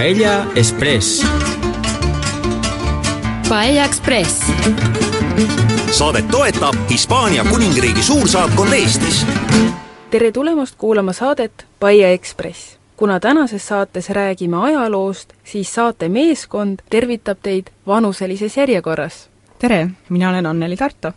Paella Express. Paella Express. saadet toetab Hispaania kuningriigi suursaatkond Eestis. tere tulemast kuulama saadet Paia Ekspress. kuna tänases saates räägime ajaloost, siis saate meeskond tervitab teid vanuselises järjekorras. tere, mina olen Anneli Tarto.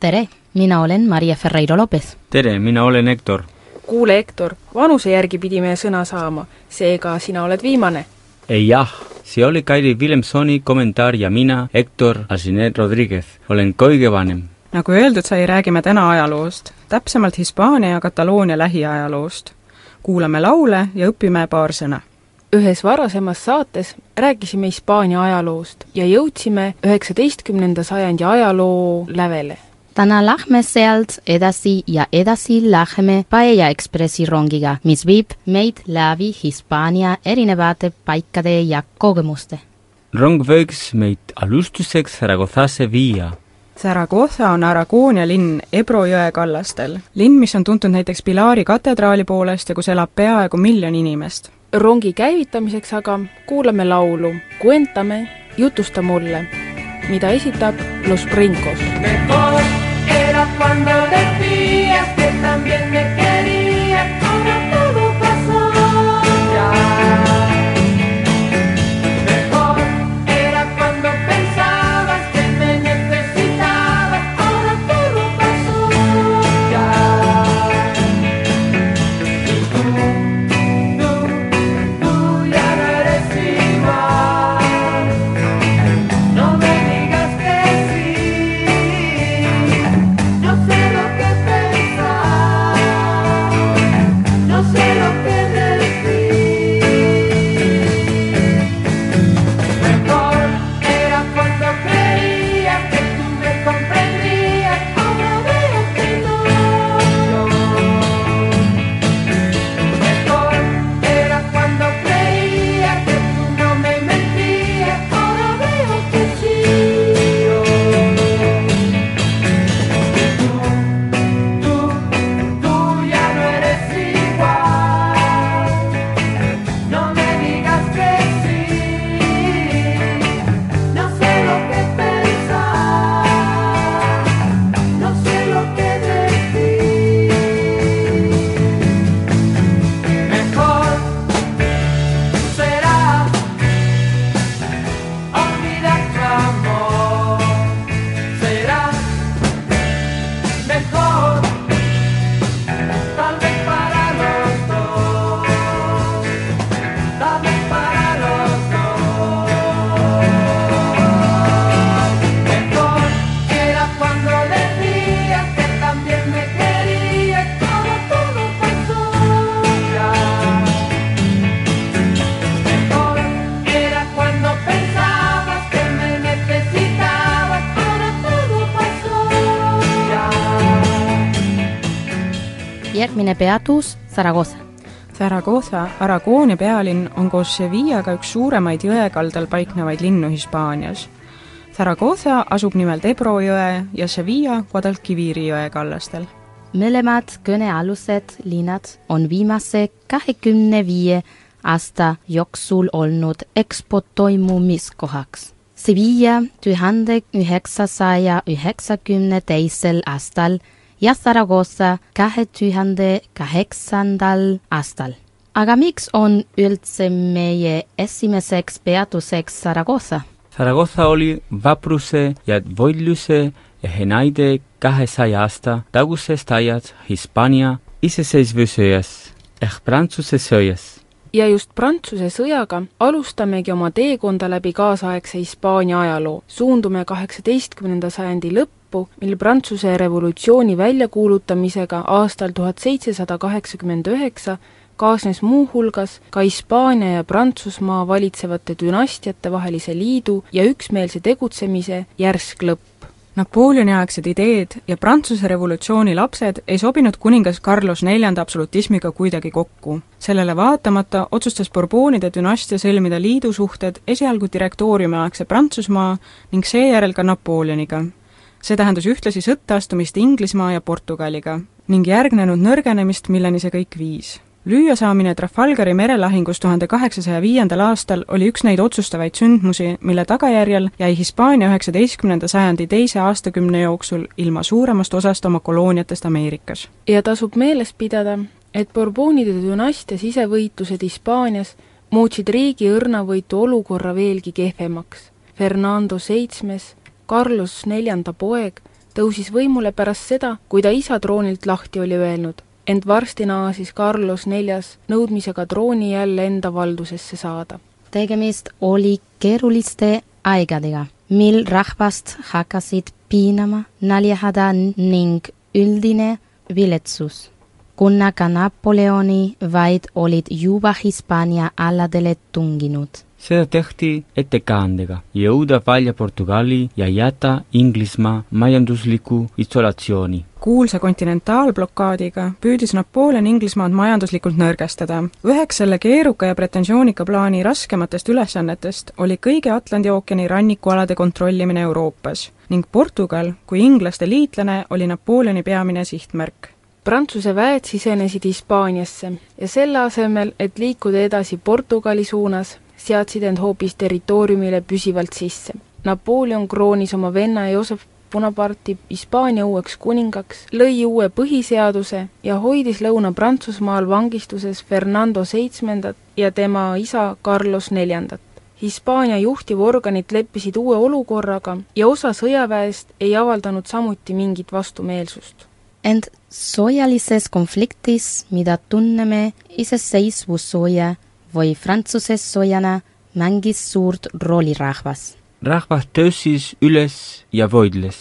tere, mina olen Maria Ferreiro Lopez. tere, mina olen Hector. kuule, Hektor, vanuse järgi pidime sõna saama, seega sina oled viimane. Ei jah, see oli Kairi Willemsoni kommentaar ja mina, Hector Alciner Rodriguez, olen kõige vanem. nagu öeldud sai, räägime täna ajaloost, täpsemalt Hispaania ja Kataloonia lähiajaloost. kuulame laule ja õpime paar sõna ühes varasemas saates rääkisime Hispaania ajaloost ja jõudsime üheksateistkümnenda sajandi ajaloo lävele. Täna lähme sealt edasi ja edasi läheme Paella Ekspressi rongiga, mis viib meid läbi Hispaania erinevate paikade ja kogemuste. rong võiks meid alustuseks Zaragozzasse viia. Zaragoza on Aragoonia linn Ebro jõe kallastel. linn, mis on tuntud näiteks Pilari katedraali poolest ja kus elab peaaegu miljon inimest. rongi käivitamiseks aga kuulame laulu Cuentame, jutusta mulle, mida esitab Los Brincos. era cuando despido. Järgmine peatus Zaragoza. Zaragoza, Aragoonia pealinn, on koos Sevillaga üks suuremaid jõe kaldal paiknevaid linnu Hispaanias. Zaragoza asub nimelt Ebro jõe ja Sevilla Guadalquiviri jõe kallastel. mõlemad kõnealused linnad on viimase kahekümne viie aasta jooksul olnud EXPO toimumiskohaks. Sevilla tuhande üheksasaja üheksakümne teisel aastal ja Zaragoza kahe tuhande kaheksandal aastal. aga miks on üldse meie esimeseks peatuseks Zaragoza? Zaragozza oli vapruse ja võitluse ehe näide kahesaja aasta tagusest ajast Hispaania iseseisvussõjas ehk Prantsuse sõjas. ja just Prantsuse sõjaga alustamegi oma teekonda läbi kaasaegse Hispaania ajaloo. suundume kaheksateistkümnenda sajandi lõppu, mil Prantsuse revolutsiooni väljakuulutamisega aastal tuhat seitsesada kaheksakümmend üheksa kaasnes muuhulgas ka Hispaania ja Prantsusmaa valitsevate dünastiate vahelise liidu ja üksmeelse tegutsemise järsk lõpp. Napoleoni-aegsed ideed ja Prantsuse revolutsiooni lapsed ei sobinud kuningas Carlos neljanda absolutismiga kuidagi kokku. sellele vaatamata otsustas Bourboonide dünastia sõlmida liidusuhted esialgu direktooriumiaegse Prantsusmaa ning seejärel ka Napoleoniga. See tähendas ühtlasi sõtta astumist Inglismaa ja Portugaliga ning järgnenud nõrgenemist, milleni see kõik viis lüüasaamine Trafalgari merelahingus tuhande kaheksasaja viiendal aastal oli üks neid otsustavaid sündmusi, mille tagajärjel jäi Hispaania üheksateistkümnenda sajandi teise aastakümne jooksul ilma suuremast osast oma kolooniatest Ameerikas. ja tasub meeles pidada, et Bourbonide dünastia sisevõitlused Hispaanias muutsid riigi õrnavõitu olukorra veelgi kehvemaks. Fernando Seitsmes, Carlos neljanda poeg, tõusis võimule pärast seda, kui ta isa troonilt lahti oli öelnud, ent varsti naasis Carlos neljas nõudmisega trooni jälle enda valdusesse saada. tegemist oli keeruliste aegadega, mil rahvast hakkasid piinama näljahäda ning üldine viletsus, kuna ka Napoleoni vaid olid juba Hispaania aladele tunginud. seda tehti ettekäändega jõuda välja Portugali ja jätta Inglismaa majandusliku isolatsiooni. kuulsa kontinentaalblokaadiga püüdis Napoleon Inglismaad majanduslikult nõrgestada. üheks selle keeruka ja pretentioonika plaani raskematest ülesannetest oli kõigi Atlandi ookeani rannikualade kontrollimine Euroopas ning Portugal kui inglaste liitlane oli Napoleoni peamine sihtmärk Prantsuse väed sisenesid Hispaaniasse ja selle asemel, et liikuda edasi Portugali suunas, seadsid end hoopis territooriumile püsivalt sisse. Napoleon kroonis oma venna Joosep Bonaparte'i Hispaania uueks kuningaks, lõi uue põhiseaduse ja hoidis Lõuna-Prantsusmaal vangistuses Fernando Seitsmendat ja tema isa Carlos Neljandat. Hispaania juhtivorganid leppisid uue olukorraga ja osa sõjaväest ei avaldanud samuti mingit vastumeelsust ent sojalises konfliktis, mida tunneme iseseisvussooja või Prantsuse soojana, mängis suurt rolli rahvas. rahvas tõusis üles ja võidles.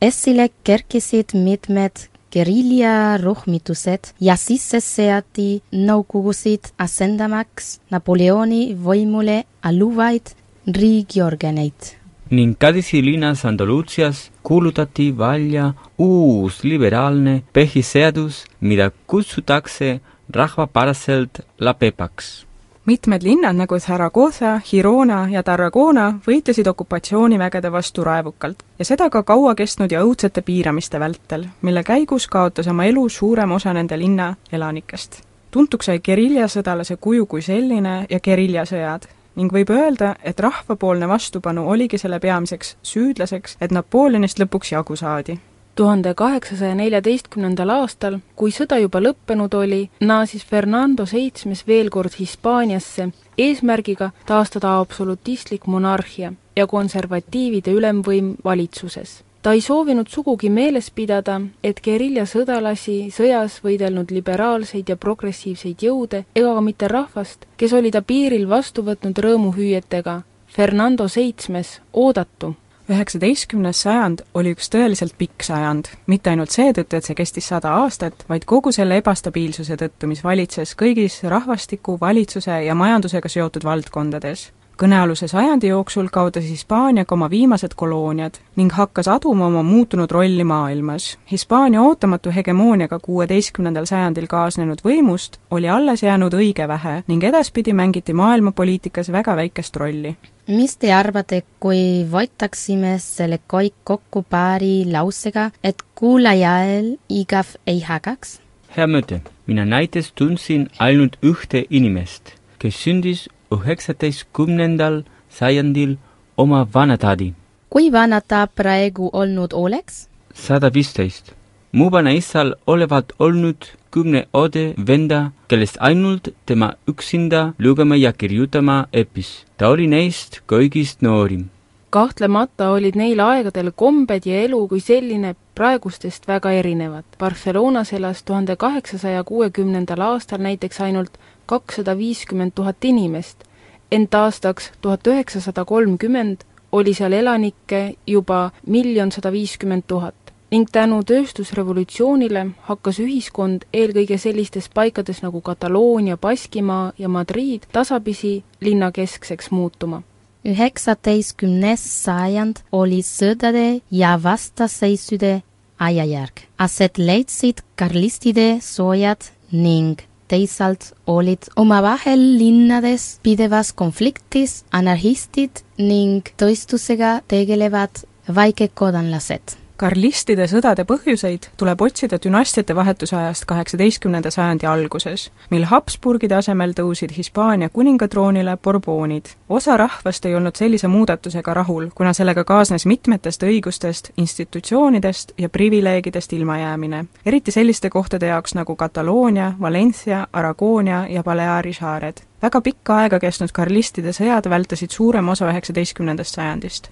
esile kerkisid mitmed geriljarühmitused ja sisse seati nõukogusid asendamaks Napoleoni võimule alluvaid riigiorganeid ning Kadisi linnas Andaluusias kuulutati välja uus liberaalne põhiseadus, mida kutsutakse rahvapäraselt La Pepaks. mitmed linnad nagu Zaragoza, Girona ja Tarragona võitlesid okupatsioonivägede vastu raevukalt ja seda ka kaua kestnud ja õudsete piiramiste vältel, mille käigus kaotas oma elu suurem osa nende linna elanikest. tuntuks sai geriljasõdalase kuju kui selline ja geriljasõjad ning võib öelda, et rahvapoolne vastupanu oligi selle peamiseks süüdlaseks, et Napoleonist lõpuks jagu saadi tuhande kaheksasaja neljateistkümnendal aastal, kui sõda juba lõppenud oli, naasis Fernando Seitsmes veel kord Hispaaniasse eesmärgiga taastada absolutistlik monarhia ja konservatiivide ülemvõim valitsuses. Ta ei soovinud sugugi meeles pidada, et geriljasõdalasi sõjas võidelnud liberaalseid ja progressiivseid jõude ega ka mitte rahvast, kes oli ta piiril vastu võtnud rõõmuhüüetega. Fernando Seitsmes, oodatu! Üheksateistkümnes sajand oli üks tõeliselt pikk sajand, mitte ainult seetõttu, et see kestis sada aastat, vaid kogu selle ebastabiilsuse tõttu, mis valitses kõigis rahvastiku, valitsuse ja majandusega seotud valdkondades. Kõnealuse sajandi jooksul kaotas Hispaania ka oma viimased kolooniad ning hakkas aduma oma muutunud rolli maailmas. Hispaania ootamatu hegemooniaga kuueteistkümnendal sajandil kaasnenud võimust oli alles jäänud õige vähe ning edaspidi mängiti maailmapoliitikas väga väikest rolli mis te arvate, kui võtaksime selle kõik kokku paari lausega, et kuulajal igav ei hakkaks? hea mõte, mina näiteks tundsin ainult ühte inimest, kes sündis üheksateistkümnendal sajandil oma vanatädi. kui vana ta praegu olnud oleks? sada viisteist. mu vanaisal olevat olnud kümne õde venda, kellest ainult tema üksinda lugema ja kirjutama õppis. ta oli neist kõigist noorim. kahtlemata olid neil aegadel kombed ja elu kui selline praegustest väga erinevad. Barcelonas elas tuhande kaheksasaja kuuekümnendal aastal näiteks ainult kakssada viiskümmend tuhat inimest, ent aastaks tuhat üheksasada kolmkümmend oli seal elanikke juba miljon sada viiskümmend tuhat ning tänu tööstusrevolutsioonile hakkas ühiskond eelkõige sellistes paikades nagu Kataloonia, Baskimaa ja Madrid tasapisi linnakeskseks muutuma. üheksateistkümnes sajand oli sõdade ja vastaseisude ajajärg. aset leidsid karlistide soojad ning teisalt olid omavahel linnades pidevas konfliktis anarhistid ning tööstusega tegelevad väikekodanlased karlistide sõdade põhjuseid tuleb otsida dünastiate vahetuse ajast kaheksateistkümnenda sajandi alguses, mil Habsburgide asemel tõusid Hispaania kuningatroonile Bourboonid. osa rahvast ei olnud sellise muudatusega rahul, kuna sellega kaasnes mitmetest õigustest, institutsioonidest ja privileegidest ilmajäämine, eriti selliste kohtade jaoks nagu Kataloonia, Valencia, Aragoonia ja Baleari saared. väga pikka aega kestnud karlistide sõjad vältasid suurema osa üheksateistkümnendast sajandist.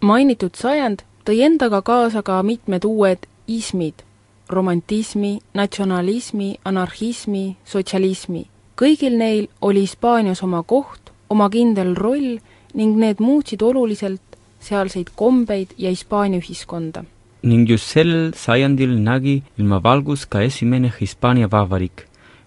mainitud sajand tõi endaga kaasa ka mitmed uued ismid, romantismi, natsionalismi, anarhismi, sotsialismi. kõigil neil oli Hispaanias oma koht, oma kindel roll ning need muutsid oluliselt sealseid kombeid ja Hispaania ühiskonda. ning just sel sajandil nägi ilmavalgust ka esimene Hispaania vabariik,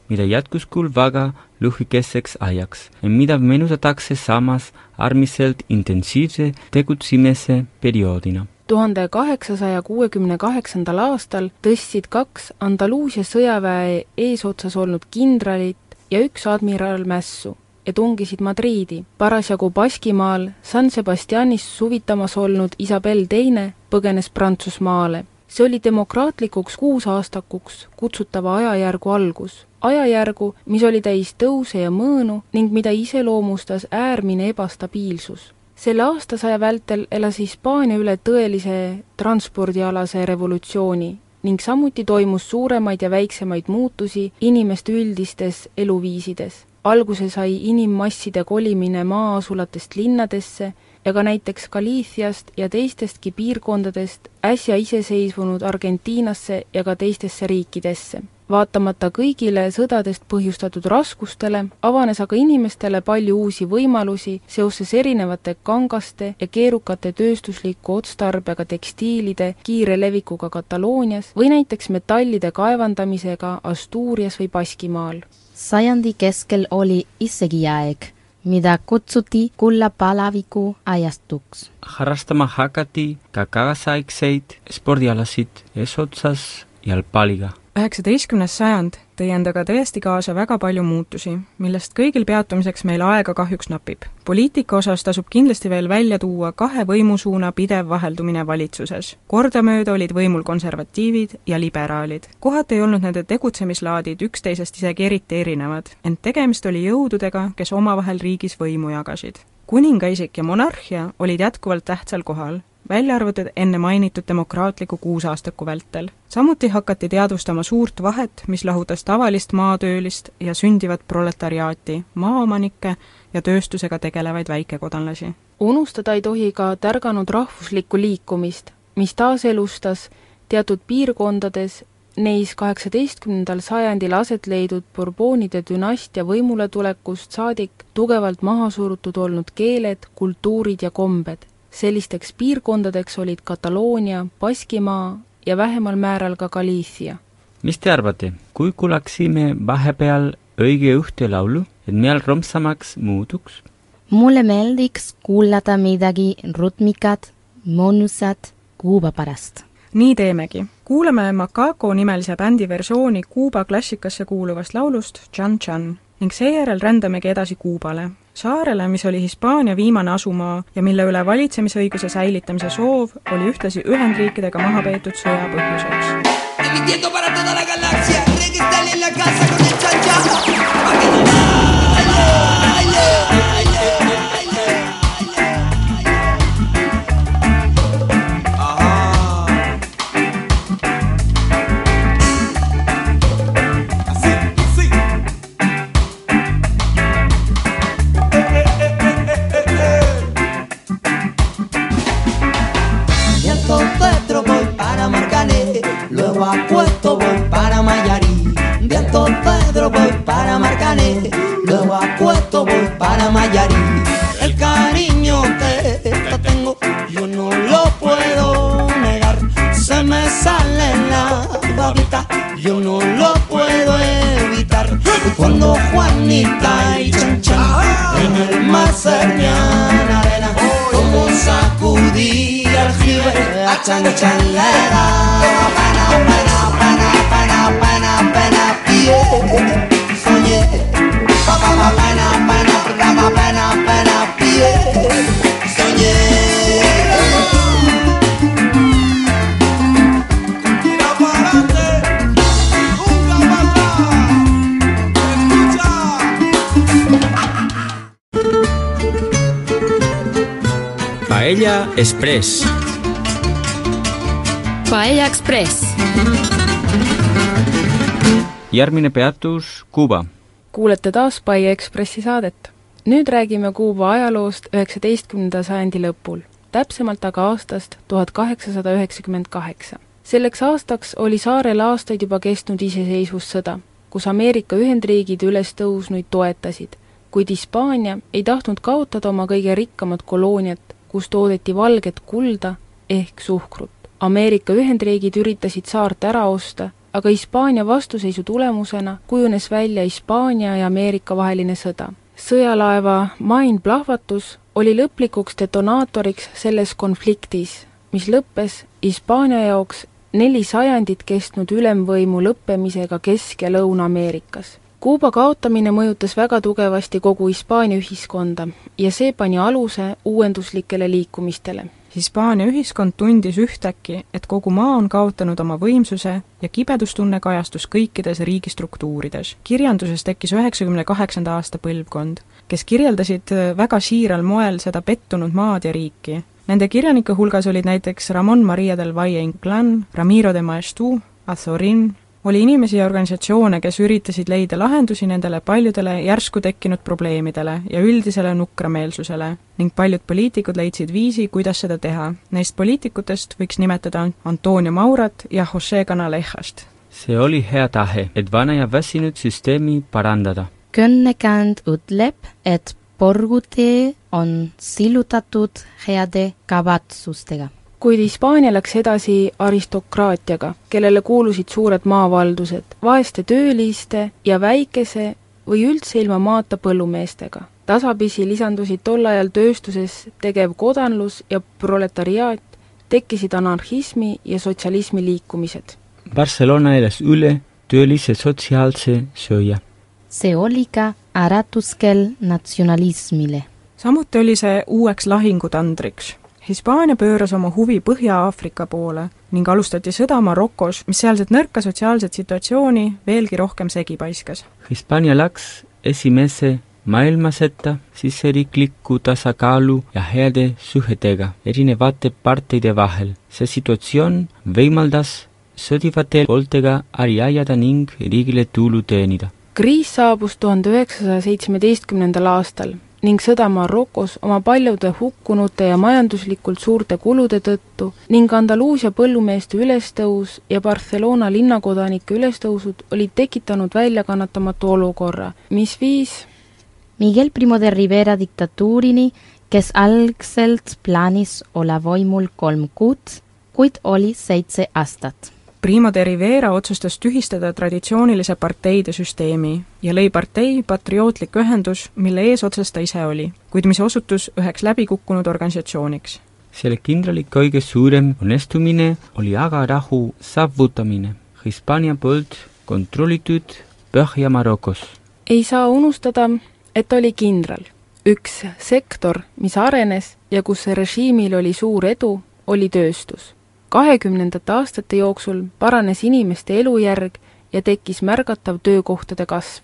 mida jätkus küll väga lühikeseks ajaks, mida meenutatakse samas äärmiselt intensiivse tegutsemise perioodina tuhande kaheksasaja kuuekümne kaheksandal aastal tõstsid kaks Andaluusia sõjaväe eesotsas olnud kindralit ja üks admiral mässu ja tungisid Madriidi. parasjagu Baskimaal San Sebastianis suvitamas olnud Isabel Teine põgenes Prantsusmaale. see oli demokraatlikuks kuusaastakuks kutsutava ajajärgu algus. ajajärgu, mis oli täis tõuse ja mõõnu ning mida iseloomustas äärmine ebastabiilsus selle aastasaja vältel elas Hispaania üle tõelise transpordialase revolutsiooni ning samuti toimus suuremaid ja väiksemaid muutusi inimeste üldistes eluviisides. alguse sai inimmasside kolimine maa-asulatest linnadesse ja ka näiteks Galiitsiast ja teistestki piirkondadest äsja iseseisvunud Argentiinasse ja ka teistesse riikidesse vaatamata kõigile sõdadest põhjustatud raskustele, avanes aga inimestele palju uusi võimalusi seoses erinevate kangaste ja keerukate tööstusliku otstarbega tekstiilide kiire levikuga Kataloonias või näiteks metallide kaevandamisega Asturias või Baskimaal. sajandi keskel oli isegi aeg, mida kutsuti kullapalaviku ajastuks. harrastama hakati ka kaasaegseid spordialasid eesotsas jalgpalliga üheksateistkümnes sajand tõi endaga tõesti kaasa väga palju muutusi, millest kõigil peatumiseks meil aega kahjuks napib. poliitika osas tasub kindlasti veel välja tuua kahe võimusuuna pidev vaheldumine valitsuses. kordamööda olid võimul konservatiivid ja liberaalid. kohati ei olnud nende tegutsemislaadid üksteisest isegi eriti erinevad, ent tegemist oli jõududega, kes omavahel riigis võimu jagasid. kuningaisik ja monarhia olid jätkuvalt tähtsal kohal välja arvatud enne mainitud demokraatliku kuusaastaku vältel. samuti hakati teadvustama suurt vahet, mis lahutas tavalist maatöölist ja sündivat proletariaati, maaomanikke ja tööstusega tegelevaid väikekodanlasi. unustada ei tohi ka tärganud rahvuslikku liikumist, mis taaselustas teatud piirkondades neis kaheksateistkümnendal sajandil aset leidnud Bourboonide dünastia võimuletulekust saadik tugevalt maha surutud olnud keeled, kultuurid ja kombed sellisteks piirkondadeks olid Kataloonia, Baskimaa ja vähemal määral ka Galiitsia. mis te arvate, kui kuulaksime vahepeal õige ühte laulu, et meil rõõmsamaks muutuks? mulle meeldiks kuulata midagi rutmikat, mõnusat Kuuba pärast. nii teemegi. kuulame Macaco nimelise bändi versiooni Kuuba klassikasse kuuluvast laulust Chan Chan ning seejärel rändamegi edasi Kuubale, saarele, mis oli Hispaania viimane asumaa ja mille üle valitsemisõiguse säilitamise soov oli ühtlasi Ühendriikidega maha peetud sõja põhjuseks. A Puesto voy para Mayarí. De Alto Pedro voy para Marcané, luego a Puesto voy para Mayarí. El cariño que te tengo yo no lo puedo negar. Se me sale la babita, yo no lo puedo evitar. Cuando Juanita y Chan Chan en el mar arena, como sacudí aljibe, a Chan Chan le daba Paella Express Paella Express. järgmine peatus Kuuba. kuulete taas Pai Ekspressi saadet. nüüd räägime Kuuba ajaloost üheksateistkümnenda sajandi lõpul, täpsemalt aga aastast tuhat kaheksasada üheksakümmend kaheksa. selleks aastaks oli saarel aastaid juba kestnud iseseisvussõda, kus Ameerika Ühendriigid ülestõusnuid toetasid, kuid Hispaania ei tahtnud kaotada oma kõige rikkamat kolooniat, kus toodeti valget kulda ehk suhkrut. Ameerika Ühendriigid üritasid saart ära osta, aga Hispaania vastuseisu tulemusena kujunes välja Hispaania ja Ameerika vaheline sõda. sõjalaeva Main plahvatus oli lõplikuks detonaatoriks selles konfliktis, mis lõppes Hispaania jaoks neli sajandit kestnud ülemvõimu lõppemisega Kesk- ja Lõuna-Ameerikas. Kuuba kaotamine mõjutas väga tugevasti kogu Hispaania ühiskonda ja see pani aluse uuenduslikele liikumistele Hispaania ühiskond tundis ühtäkki, et kogu maa on kaotanud oma võimsuse ja kibedustunne kajastus kõikides riigistruktuurides. kirjanduses tekkis üheksakümne kaheksanda aasta põlvkond, kes kirjeldasid väga siiral moel seda pettunud maad ja riiki. Nende kirjanike hulgas olid näiteks Ramon Maria del Valle Inclán, Ramiro de Maeztu, Azorin, oli inimesi ja organisatsioone, kes üritasid leida lahendusi nendele paljudele järsku tekkinud probleemidele ja üldisele nukrameelsusele ning paljud poliitikud leidsid viisi, kuidas seda teha. Neist poliitikutest võiks nimetada Antonio Maurat ja Jose Canalejast. see oli hea tahe, et vana ja väsinud süsteemi parandada. kõnnekäänd ütleb, et porgutee on sillutatud heade kavatsustega. Kuid Hispaania läks edasi aristokraatiaga, kellele kuulusid suured maavaldused, vaeste tööliste ja väikese või üldse ilma maata põllumeestega. tasapisi lisandusid tol ajal tööstuses tegev kodanlus ja proletariaat, tekkisid anarhismi ja sotsialismi liikumised. Barcelona elas üle töölise sotsiaalse sööja. see oli ka äratuskell natsionalismile. samuti oli see uueks lahingutandriks Hispaania pööras oma huvi Põhja-Aafrika poole ning alustati sõda Marokos, mis sealset nõrka sotsiaalset situatsiooni veelgi rohkem segi paiskas. Hispaania läks esimese maailmasõtta siseriikliku tasakaalu ja heade suhetega erinevate parteide vahel. see situatsioon võimaldas sõdivatel pooltega äri ajada ning riigile tulu teenida. kriis saabus tuhande üheksasaja seitsmeteistkümnendal aastal ning sõda Marokos oma paljude hukkunute ja majanduslikult suurte kulude tõttu ning Andaluusia põllumeeste ülestõus ja Barcelona linnakodanike ülestõusud olid tekitanud väljakannatamatu olukorra, mis viis Miguel Primo de Rivera diktatuurini, kes algselt plaanis olla võimul kolm kuud, kuid oli seitse aastat. Primo de Rivera otsustas tühistada traditsioonilise parteide süsteemi ja lõi partei Patriootlik Ühendus, mille eesotsas ta ise oli, kuid mis osutus üheks läbikukkunud organisatsiooniks. selle kindrali kõige suurem õnnestumine oli aga rahu saavutamine Hispaania poolt kontrollitud Põhja-Marokos. ei saa unustada, et oli kindral. üks sektor, mis arenes ja kus režiimil oli suur edu, oli tööstus. Kahekümnendate aastate jooksul paranes inimeste elujärg ja tekkis märgatav töökohtade kasv.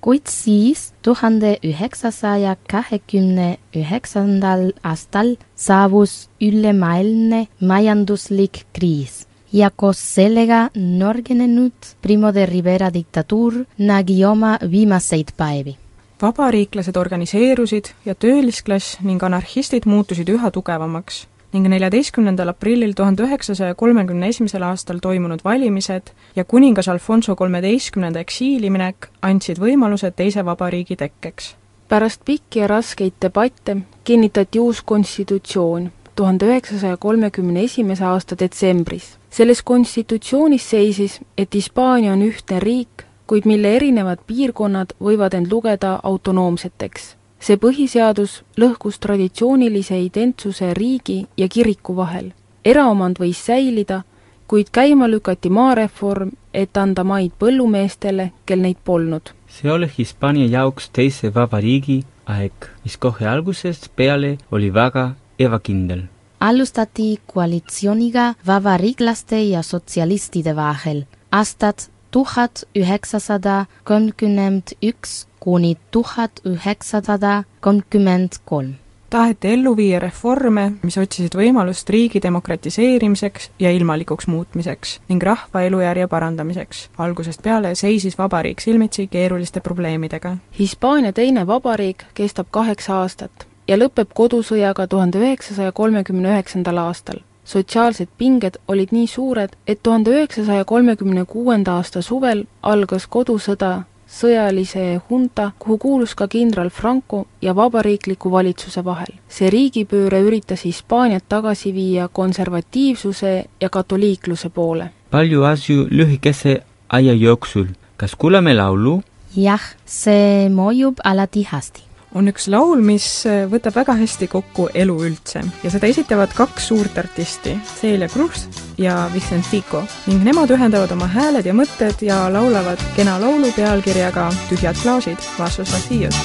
kuid siis tuhande üheksasaja kahekümne üheksandal aastal saabus ülemaailmne majanduslik kriis ja koos sellega nõrgenenud Primo de Rivera diktatuur nägi oma viimaseid päevi. vabariiklased organiseerusid ja töölisklass ning anarhistid muutusid üha tugevamaks ning neljateistkümnendal aprillil tuhande üheksasaja kolmekümne esimesel aastal toimunud valimised ja kuningas Alfonso kolmeteistkümnenda eksiiliminek andsid võimaluse teise vabariigi tekkeks. pärast pikki ja raskeid debatte kinnitati uus konstitutsioon tuhande üheksasaja kolmekümne esimese aasta detsembris. selles konstitutsioonis seisis, et Hispaania on ühtne riik, kuid mille erinevad piirkonnad võivad end lugeda autonoomseteks see põhiseadus lõhkus traditsioonilise identsuse riigi ja kiriku vahel. eraomand võis säilida, kuid käima lükati maareform, et anda maid põllumeestele, kel neid polnud. see oli Hispaania jaoks teise vabariigi aeg, mis kohe algusest peale oli väga ebakindel. alustati koalitsiooniga vabariiklaste ja sotsialistide vahel aastad tuhat üheksasada kolmkümmend üks kuni tuhat üheksasada kolmkümmend kolm. taheti ellu viia reforme, mis otsisid võimalust riigi demokratiseerimiseks ja ilmalikuks muutmiseks ning rahva elujärje parandamiseks. algusest peale seisis vabariik silmitsi keeruliste probleemidega. Hispaania teine vabariik kestab kaheksa aastat ja lõpeb kodusõjaga tuhande üheksasaja kolmekümne üheksandal aastal. sotsiaalsed pinged olid nii suured, et tuhande üheksasaja kolmekümne kuuenda aasta suvel algas kodusõda sõjalise hunta, kuhu kuulus ka kindral Franco ja vabariikliku valitsuse vahel. see riigipööre üritas Hispaaniat tagasi viia konservatiivsuse ja katoliikluse poole. palju asju lühikese aja jooksul. kas kuulame laulu? jah, see mõjub alati hästi. On üks laul, mis võtab väga hästi kokku elu üldse. Ja seda esitavad kaks suurt artisti, Celia Cruz ja Vicentico ning nemad ühendavad oma hääled ja mõtted ja laulavad kena laulu pealkirjaga Tühjad klaasid, Vasos vacíos.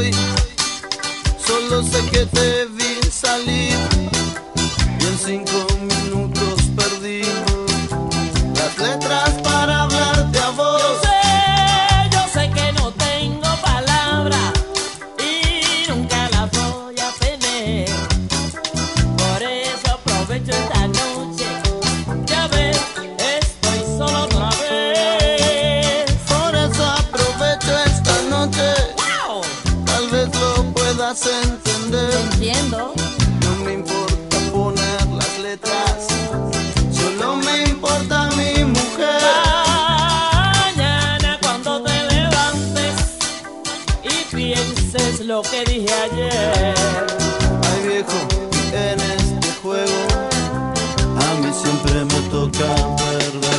Bien solo sé que te vi salir. Y en lo que dije ayer. Ay viejo, en este juego a mí siempre me toca perder.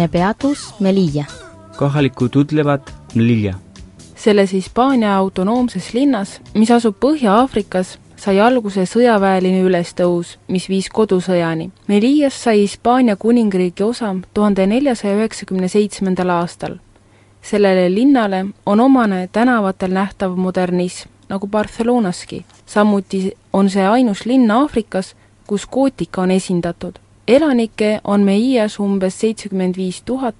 Järgmine peatus Melilla. kohalikud ütlevad Mlilja. selles Hispaania autonoomses linnas, mis asub Põhja-Aafrikas, sai alguse sõjaväeline ülestõus, mis viis kodusõjani. Melillas sai Hispaania kuningriigi osa tuhande neljasaja üheksakümne seitsmendal aastal. sellele linnale on omane tänavatel nähtav modernism, nagu Barcelonaski. samuti on see ainus linn Aafrikas, kus gootika on esindatud. Elanikke on Meias umbes seitsekümmend viis tuhat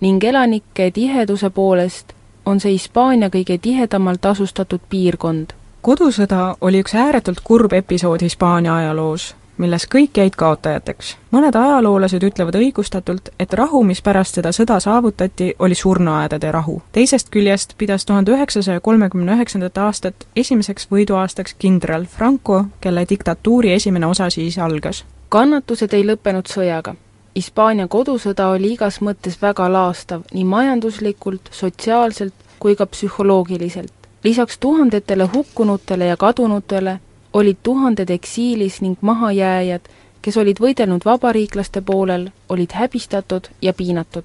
ning elanike tiheduse poolest on see Hispaania kõige tihedamalt asustatud piirkond. kodusõda oli üks ääretult kurb episood Hispaania ajaloos, milles kõik jäid kaotajateks. mõned ajaloolased ütlevad õigustatult, et rahu, mis pärast seda sõda saavutati, oli surnuaedade rahu. teisest küljest pidas tuhande üheksasaja kolmekümne üheksandat aastat esimeseks võiduaastaks kindral Franco, kelle diktatuuri esimene osa siis algas. Kannatused ei lõppenud sõjaga. Hispaania kodusõda oli igas mõttes väga laastav nii majanduslikult, sotsiaalselt kui ka psühholoogiliselt. lisaks tuhandetele hukkunutele ja kadunutele olid tuhanded eksiilis ning mahajääjad, kes olid võidelnud vabariiklaste poolel, olid häbistatud ja piinatud.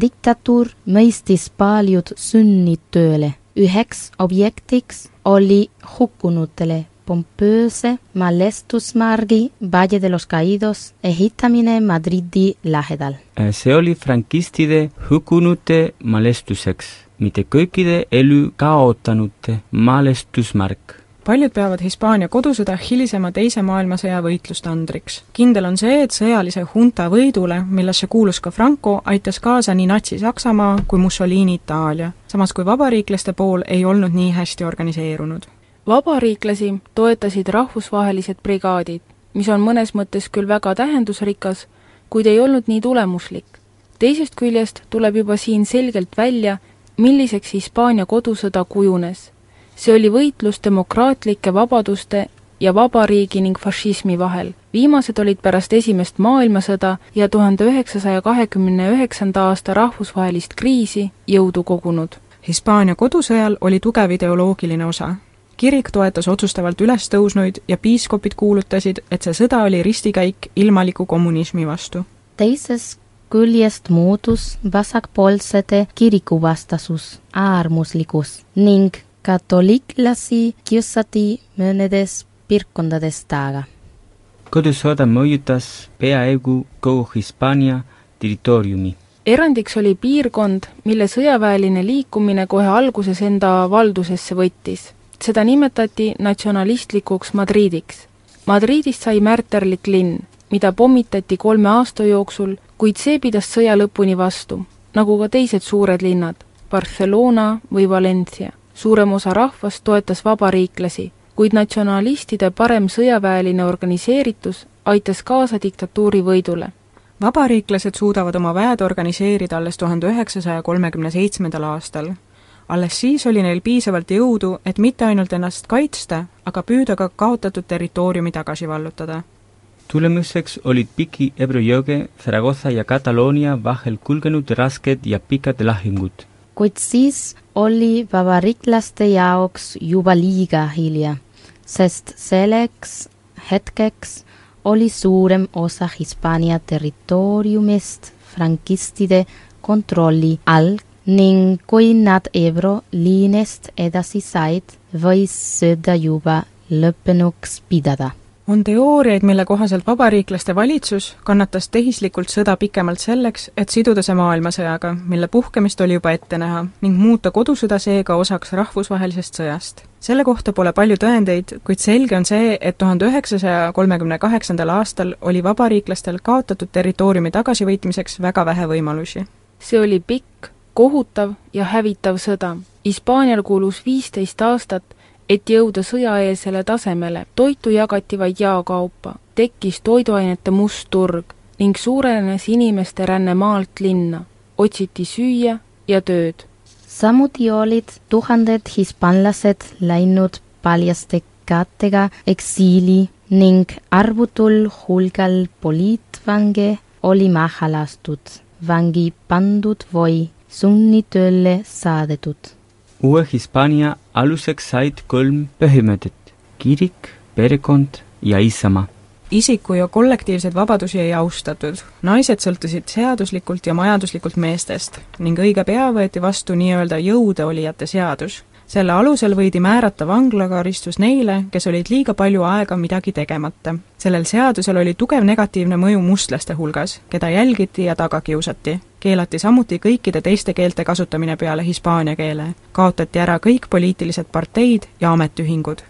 diktatuur mõistis paljud sünnid tööle. üheks objektiks oli hukkunutele pompööse malestusmargi Valle de los Caídos ehitamine Madridi lähedal. see oli frankistide hukkunute mälestuseks, mitte kõikide elu kaotanute mälestusmärk paljud peavad Hispaania kodusõda hilisema Teise maailmasõja võitlustandriks. kindel on see, et sõjalise hunta võidule, millesse kuulus ka Franco, aitas kaasa nii Natsi-Saksamaa kui Mussolini Itaalia, samas kui vabariiklaste pool ei olnud nii hästi organiseerunud. Vabariiklasi toetasid rahvusvahelised brigaadid, mis on mõnes mõttes küll väga tähendusrikas, kuid ei olnud nii tulemuslik. teisest küljest tuleb juba siin selgelt välja, milliseks Hispaania kodusõda kujunes see oli võitlus demokraatlike vabaduste ja vabariigi ning fašismi vahel. viimased olid pärast Esimest maailmasõda ja tuhande üheksasaja kahekümne üheksanda aasta rahvusvahelist kriisi jõudu kogunud. Hispaania kodusõjal oli tugev ideoloogiline osa. Kirik toetas otsustavalt ülestõusnuid ja piiskopid kuulutasid, et see sõda oli ristikäik ilmaliku kommunismi vastu. teisest küljest muutus vasakpoolsete kirikuvastasus, äärmuslikkus ning katoliiklasi kiusati mõnedes piirkondades taga. kodusõda mõjutas peaaegu kogu Hispaania territooriumi. erandiks oli piirkond, mille sõjaväeline liikumine kohe alguses enda valdusesse võttis. Seda nimetati natsionalistlikuks Madridiks. Madridist sai märterlik linn, mida pommitati kolme aasta jooksul, kuid see pidas sõja lõpuni vastu, nagu ka teised suured linnad, Barcelona või Valencia suurem osa rahvast toetas vabariiklasi, kuid natsionalistide parem sõjaväeline organiseeritus aitas kaasa diktatuuri võidule. vabariiklased suudavad oma väed organiseerida alles tuhande üheksasaja kolmekümne seitsmendal aastal. Alles siis oli neil piisavalt jõudu, et mitte ainult ennast kaitsta, aga püüda ka kaotatud territooriumi tagasi vallutada tulemuseks olid piki Ebro jõge Zaragoza ja Kataloonia vahel kulgenud rasked ja pikad lahingud. kuid siis oli vabariiklaste jaoks juba liiga hilja, sest selleks hetkeks oli suurem osa Hispaania territooriumist frankistide kontrolli all ning kui nad Ebro liinest edasi said, võis sõda juba lõppenuks pidada on teooriaid, mille kohaselt vabariiklaste valitsus kannatas tehislikult sõda pikemalt selleks, et siduda see maailmasõjaga, mille puhkemist oli juba ette näha, ning muuta kodusõda seega osaks rahvusvahelisest sõjast. selle kohta pole palju tõendeid, kuid selge on see, et tuhande üheksasaja kolmekümne kaheksandal aastal oli vabariiklastel kaotatud territooriumi tagasivõitmiseks väga vähe võimalusi. see oli pikk, kohutav ja hävitav sõda. Hispaanial kulus viisteist aastat et jõuda sõjaeelsele tasemele, toitu jagati vaid jaokaupa, tekkis toiduainete must turg ning suurenes inimeste ränne maalt linna, otsiti süüa ja tööd. samuti olid tuhanded hispaanlased läinud paljaste kätega eksiili ning arvutul hulgal poliitvange oli maha lastud, vangi pandud või sunnitööle saadetud uue Hispaania aluseks said kolm põhimõtet, kirik, perekond ja isamaa. isiku ja kollektiivseid vabadusi ei austatud, naised sõltusid seaduslikult ja majanduslikult meestest ning õige pea võeti vastu nii-öelda jõudeolijate seadus. Selle alusel võidi määrata vanglakaristus neile, kes olid liiga palju aega midagi tegemata. sellel seadusel oli tugev negatiivne mõju mustlaste hulgas, keda jälgiti ja taga kiusati keelati samuti kõikide teiste keelte kasutamine peale hispaania keele. kaotati ära kõik poliitilised parteid ja ametiühingud.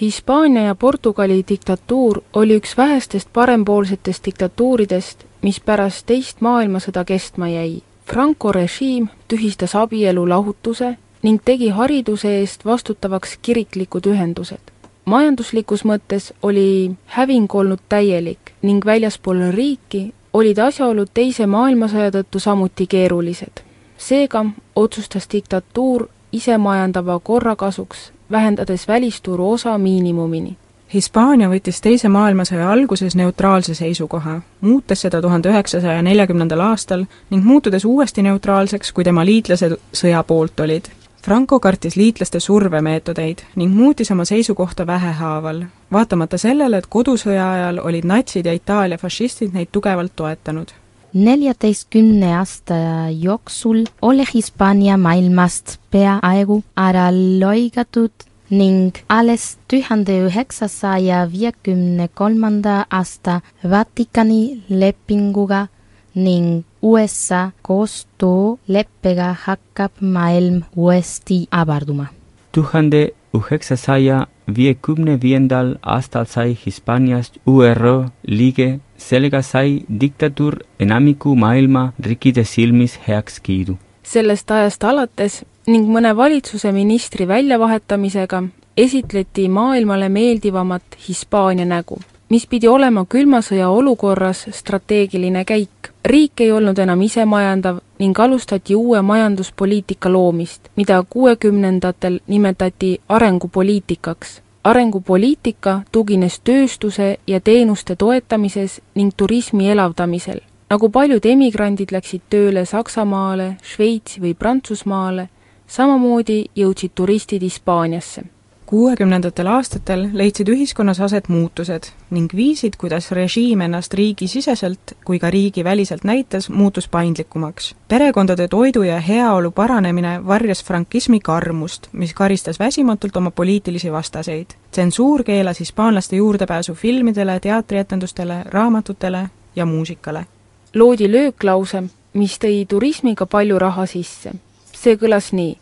Hispaania ja Portugali diktatuur oli üks vähestest parempoolsetest diktatuuridest, mis pärast teist maailmasõda kestma jäi. Franco režiim tühistas abielu lahutuse ning tegi hariduse eest vastutavaks kiriklikud ühendused. majanduslikus mõttes oli häving olnud täielik ning väljaspool riiki olid asjaolud Teise maailmasõja tõttu samuti keerulised. seega otsustas diktatuur isemajandava korra kasuks, vähendades välisturu osa miinimumini. Hispaania võttis Teise maailmasõja alguses neutraalse seisukoha, muutes seda tuhande üheksasaja neljakümnendal aastal ning muutudes uuesti neutraalseks, kui tema liitlased sõja poolt olid. Franco kartis liitlaste survemeetodeid ning muutis oma seisukohta vähehaaval, vaatamata sellele, et kodusõja ajal olid natsid ja Itaalia fašistid neid tugevalt toetanud. Neljateistkümne aasta jooksul oli Hispaania maailmast peaaegu ära lõigatud ning alles tuhande üheksasaja viiekümne kolmanda aasta Vatikani lepinguga ning USA koostööleppega hakkab maailm uuesti avarduma. tuhande üheksasaja viiekümne viiendal aastal sai Hispaaniast ÜRO liige, sellega sai diktatuur enamiku maailma riikide silmis heakskiidu. sellest ajast alates ning mõne valitsuse ministri väljavahetamisega esitleti maailmale meeldivamat Hispaania nägu, mis pidi olema külma sõja olukorras strateegiline käik. riik ei olnud enam isemajandav ning alustati uue majanduspoliitika loomist, mida kuuekümnendatel nimetati arengupoliitikaks. arengupoliitika tugines tööstuse ja teenuste toetamises ning turismi elavdamisel. nagu paljud emigrandid läksid tööle Saksamaale, Šveitsi või Prantsusmaale, samamoodi jõudsid turistid Hispaaniasse kuuekümnendatel aastatel leidsid ühiskonnas aset muutused ning viisid, kuidas režiim ennast riigisiseselt kui ka riigiväliselt näitas, muutus paindlikumaks. perekondade toidu ja heaolu paranemine varjas frankismi karmust, mis karistas väsimatult oma poliitilisi vastaseid. tsensuur keelas hispaanlaste juurdepääsu filmidele, teatrietendustele, raamatutele ja muusikale. loodi lööklause, mis tõi turismiga palju raha sisse. see kõlas nii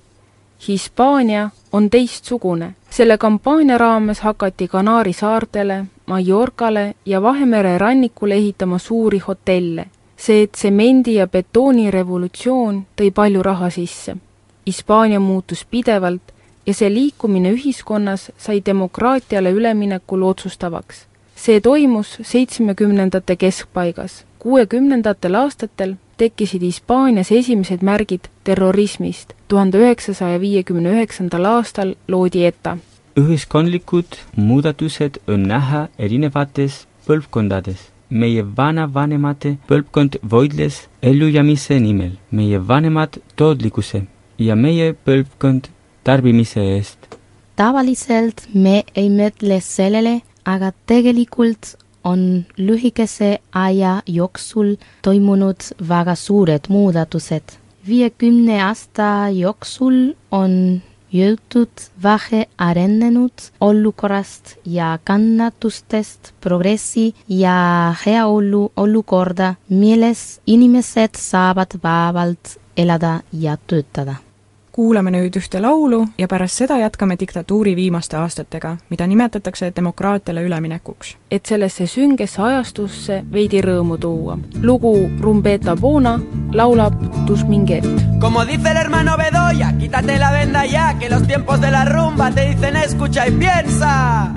Hispaania on teistsugune. selle kampaania raames hakati Kanaari saartele, Mallorcale ja Vahemere rannikule ehitama suuri hotelle. see tsemendi- ja betoonirevolutsioon tõi palju raha sisse. Hispaania muutus pidevalt ja see liikumine ühiskonnas sai demokraatiale üleminekul otsustavaks. see toimus seitsmekümnendate keskpaigas. kuuekümnendatel aastatel tekkisid Hispaanias esimesed märgid terrorismist. tuhande üheksasaja viiekümne üheksandal aastal loodi ETA. ühiskondlikud muudatused on näha erinevates põlvkondades. meie vanavanemate põlvkond võitles ellujäämise nimel, meie vanemad tootlikkuse ja meie põlvkond tarbimise eest. tavaliselt me ei mõtle sellele, aga tegelikult on lühikese aja jooksul toimunud väga suured muudatused. viiekümne aasta jooksul on jõutud vahe arenenud olukorrast ja kannatustest progressi ja heaolu olukorda, milles inimesed saavad vabalt elada ja töötada kuulame nüüd ühte laulu ja pärast seda jätkame diktatuuri viimaste aastatega, mida nimetatakse demokraatiale üleminekuks. et sellesse süngesse ajastusse veidi rõõmu tuua. lugu Rumbeta Bona laulab Tusminguet. Como dice el hermano Bedoya, quítate la venda ya, que los tiempos de la rumba te dicen escucha y piensa.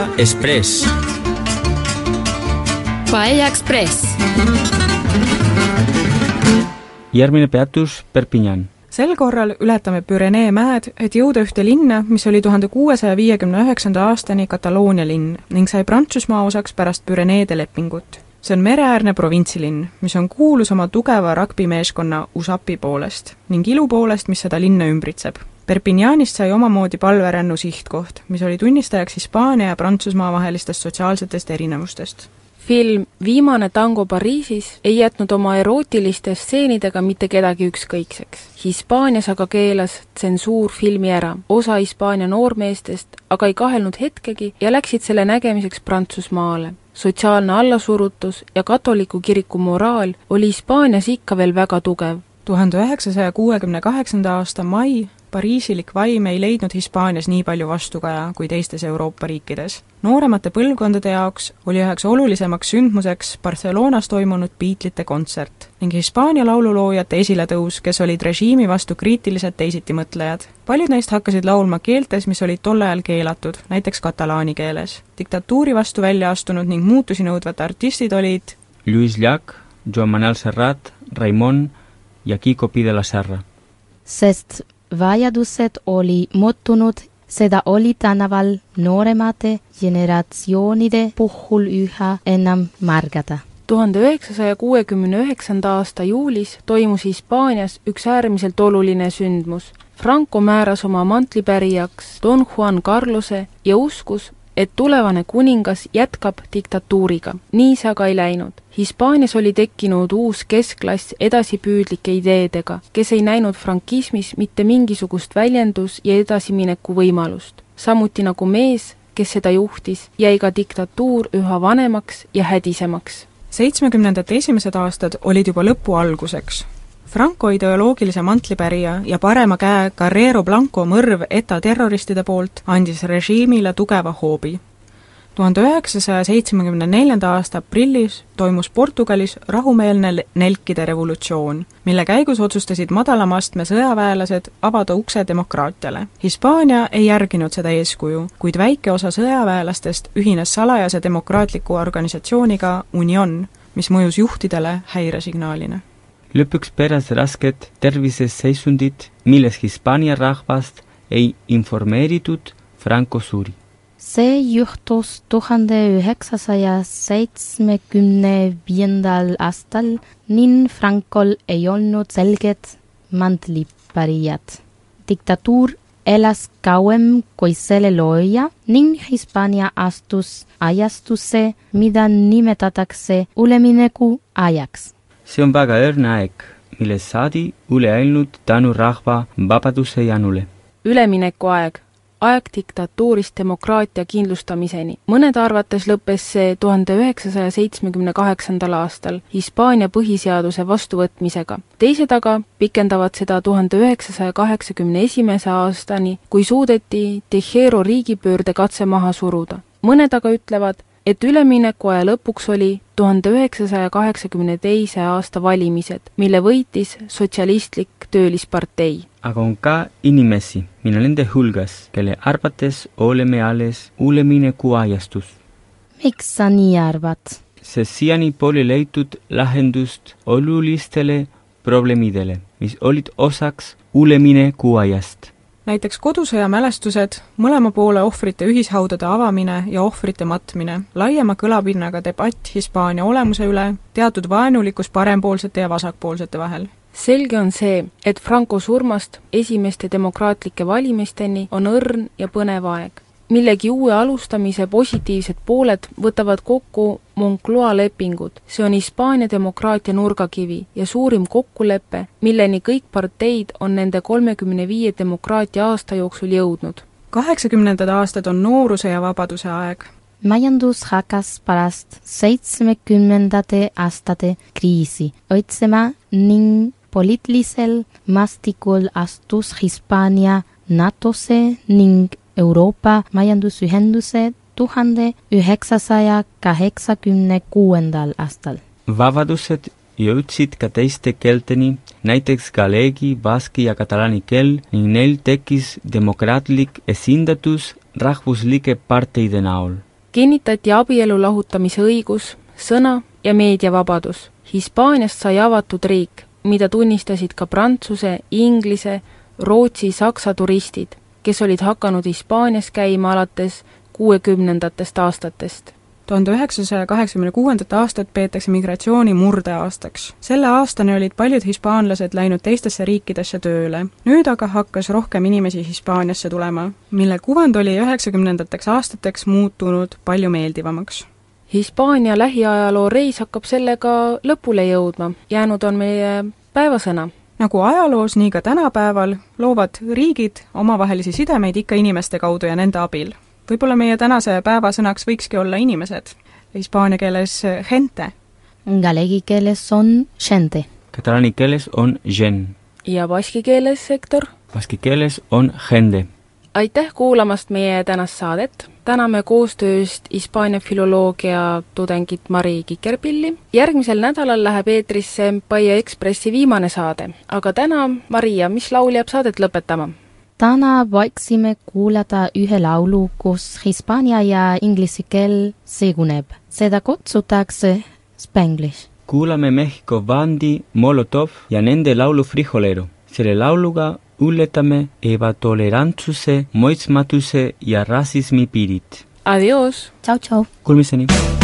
Paella Express Paella Express. järgmine peatus Perpignan. sel korral ületame Pürenee mäed, et jõuda ühte linna, mis oli tuhande kuuesaja viiekümne üheksanda aastani Kataloonia linn ning sai Prantsusmaa osaks pärast Püreneede lepingut. see on mereäärne provintsilinn, mis on kuulus oma tugeva rugbimeeskonna USAP-i poolest ning ilu poolest, mis seda linna ümbritseb. Perpignanist sai omamoodi palverännu sihtkoht, mis oli tunnistajaks Hispaania ja Prantsusmaa vahelistest sotsiaalsetest erinevustest film Viimane tango Pariisis ei jätnud oma erootiliste stseenidega mitte kedagi ükskõikseks. Hispaanias aga keelas tsensuur filmi ära. osa Hispaania noormeestest aga ei kahelnud hetkegi ja läksid selle nägemiseks Prantsusmaale. sotsiaalne allasurutus ja katoliku kiriku moraal oli Hispaanias ikka veel väga tugev. tuhande üheksasaja kuuekümne kaheksanda aasta mai pariisilik vaim ei leidnud Hispaanias nii palju vastukaja kui teistes Euroopa riikides. nooremate põlvkondade jaoks oli üheks olulisemaks sündmuseks Barcelonas toimunud Beatlesite kontsert ning Hispaania laululoojate esiletõus, kes olid režiimi vastu kriitilised teisitimõtlejad. paljud neist hakkasid laulma keeltes, mis olid tol ajal keelatud, näiteks katalaani keeles. diktatuuri vastu välja astunud ning muutusi nõudvad artistid olid Luis Llach, Joan Manuel Serrat, Raimon ja Kiko Pide la Serra. sest vajadused oli muutunud, seda oli tänaval nooremate generatsioonide puhul üha enam märgata. tuhande üheksasaja kuuekümne üheksanda aasta juulis toimus Hispaanias üks äärmiselt oluline sündmus. Franco määras oma mantlipärijaks Don Juan Carlose ja uskus, et tulevane kuningas jätkab diktatuuriga. nii see aga ei läinud. Hispaanias oli tekkinud uus keskklass edasipüüdlike ideedega, kes ei näinud frankismis mitte mingisugust väljendus- ja edasimineku võimalust. samuti nagu mees, kes seda juhtis, jäi ka diktatuur üha vanemaks ja hädisemaks seitsmekümnendate esimesed aastad olid juba lõpu alguseks. Franco ideoloogilise mantlipärija ja parema käe Carrero Blanco mõrv ETA terroristide poolt andis režiimile tugeva hoobi. tuhande üheksasaja seitsmekümne neljanda aasta aprillis toimus Portugalis rahumeelne nelkide revolutsioon, mille käigus otsustasid madalama astme sõjaväelased avada ukse demokraatiale. Hispaania ei järginud seda eeskuju, kuid väike osa sõjaväelastest ühines salajase demokraatliku organisatsiooniga Union, mis mõjus juhtidele häiresignaalina lõpuks peres rasked terviseseisundid, milles Hispaania rahvast ei informeeritud, Franco suri. see juhtus tuhande üheksasaja seitsmekümne viiendal aastal ning Frankol ei olnud selget mantlipärijat. diktatuur elas kauem kui selle looja ning Hispaania astus ajastusse, mida nimetatakse üleminekuajaks. See on väga õrn aeg, millest saadi üle ainult tänu rahva vabaduse janule. üleminekuaeg, aeg diktatuurist demokraatia kindlustamiseni. mõnede arvates lõppes see tuhande üheksasaja seitsmekümne kaheksandal aastal Hispaania põhiseaduse vastuvõtmisega. teised aga pikendavad seda tuhande üheksasaja kaheksakümne esimese aastani, kui suudeti Tejero riigipöörde katse maha suruda. mõned aga ütlevad, et üleminekuaja lõpuks oli tuhande üheksasaja kaheksakümne teise aasta valimised, mille võitis Sotsialistlik Töölispartei. aga on ka inimesi, mille nende hulgas, kelle arvates oleme alles üleminekuajastus, miks sa nii arvad? sest siiani pole leitud lahendust olulistele probleemidele, mis olid osaks üleminekuajast näiteks kodusõja mälestused, mõlema poole ohvrite ühishaudade avamine ja ohvrite matmine, laiema kõlapinnaga debatt Hispaania olemuse üle, teatud vaenulikkus parempoolsete ja vasakpoolsete vahel. selge on see, et Franco surmast esimeste demokraatlike valimisteni on õrn ja põnev aeg. Millegi uue alustamise positiivsed pooled võtavad kokku Moncloa lepingud, see on Hispaania demokraatia nurgakivi ja suurim kokkulepe, milleni kõik parteid on nende kolmekümne viie demokraatia aasta jooksul jõudnud. kaheksakümnendad aastad on nooruse ja vabaduse aeg. majandus hakkas pärast seitsmekümnendate aastate kriisi õitsema ning poliitilisel maastikul astus Hispaania NATO-se ning Euroopa Majandusühenduse tuhande üheksasaja kaheksakümne kuuendal aastal. vabadused jõudsid ka teiste keelteni, näiteks galeegi, baski ja katalaani keel ning neil tekkis demokraatlik esindatus rahvuslike parteide näol. kinnitati abielu lahutamise õigus, sõna- ja meediavabadus. Hispaaniast sai avatud riik, mida tunnistasid ka Prantsuse, Inglise, Rootsi, Saksa turistid, kes olid hakanud Hispaanias käima alates kuuekümnendatest aastatest tuhande üheksasaja kaheksakümne kuuendat aastat peetakse migratsiooni murdeaastaks. selle aastani olid paljud hispaanlased läinud teistesse riikidesse tööle. nüüd aga hakkas rohkem inimesi Hispaaniasse tulema, mille kuvand oli üheksakümnendateks aastateks muutunud palju meeldivamaks. Hispaania lähiajaloo reis hakkab sellega lõpule jõudma, jäänud on meie päevasõna. Nagu ajaloos, nii ka tänapäeval loovad riigid omavahelisi sidemeid ikka inimeste kaudu ja nende abil võib-olla meie tänase päeva sõnaks võikski olla inimesed, hispaania keeles gente. Galegi keeles on gente. Katalaani keeles on gen. ja baski keeles, Hektor? Baski keeles on gente. aitäh kuulamast meie tänast saadet, täname koostööst Hispaania filoloogia tudengit Mari Kikerpilli. järgmisel nädalal läheb eetrisse Paia Ekspressi viimane saade, aga täna, Maria, mis laul jääb saadet lõpetama? täna võiksime kuulata ühe laulu, kus hispaania ja inglise keel seguneb. seda kutsutakse Spanglish. kuulame Mehhiko bandi Molotov ja nende laulu Frijolero. selle lauluga ületame ebatolerantsuse, moitsmatuse ja rassismi piirid. Adios! tšau, tšau! Kuulmiseni!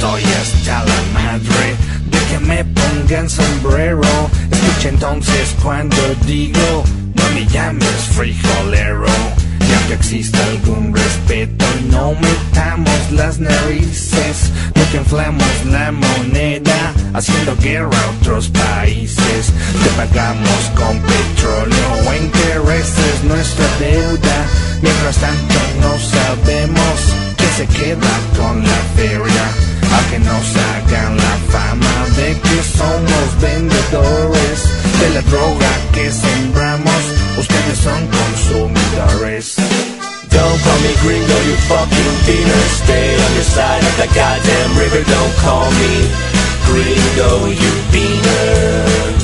Estoy hasta la madre de que me pongan sombrero. Escucha entonces cuando digo, no me llames frijolero. Ya que exista algún respeto, no metamos las narices. No que inflamos la moneda, haciendo guerra a otros países. Te pagamos con petróleo o intereses nuestra deuda. Mientras tanto no sabemos que se queda con la feria a que nos hagan la fama de que somos vendedores de la droga que sembramos. Ustedes son consumidores. Don't call me gringo, you fucking beaner Stay on your side of the goddamn river. Don't call me gringo, you beaner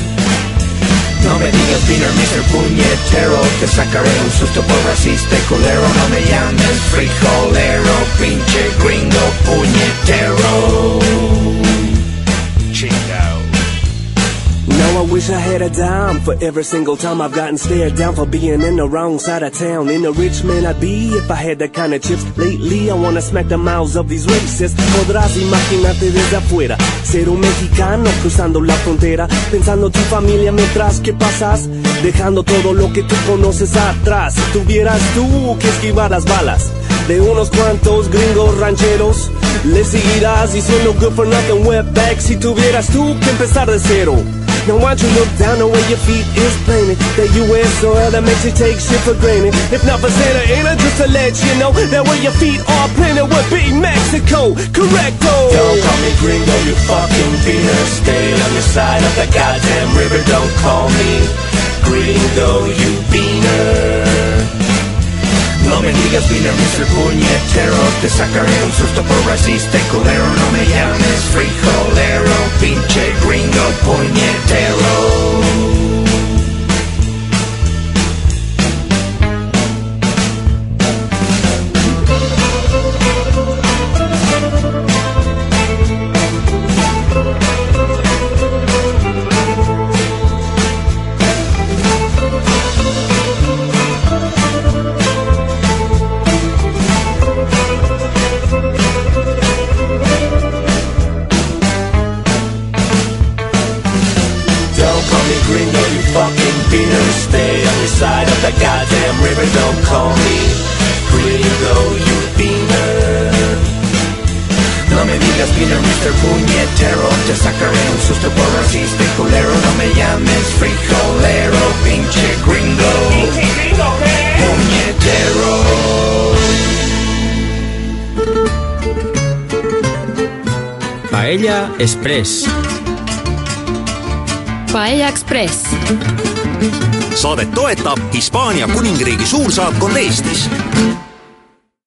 No me digas beaner, Mr. Puñetero Te sacaré un susto por racista y culero No me llames frijolero Pinche gringo puñetero Now I wish I had a dime for every single time I've gotten stared down for being in the wrong side of town. In a rich man I'd be if I had that kind of chips. Lately I wanna smack the mouths of these racists. Podrás imaginarte desde afuera, ser un mexicano cruzando la frontera, pensando tu familia mientras que pasas, dejando todo lo que tú conoces atrás. Tuvieras tú que esquivar las balas de unos cuantos gringos rancheros, le seguirás diciendo good for nothing wetback si tuvieras tú que empezar de cero. Now why don't you look down on where your feet is planted That US soil that makes you take shit for granted. If not for Santa Ana, just to let you know That where your feet are planted would be Mexico. Correcto Don't call me gringo, you fucking beaner Stay on your side of the goddamn river. Don't call me gringo, you beaner No me digas beaner, Mr. Puñetero Te sacaré un susto por racista y culero No me llames frijolero Pinche gringo puñetero Don't call me gringo, you beaner No me digas beaner, Mr. Puñetero Te sacaré un susto por racista y culero. No me llames frijolero, pinche gringo. Pinche gringo, Puñetero. Paella Express. Paella Express. Saadet toetab Hispaania kuningriigi suursaatkond Eestis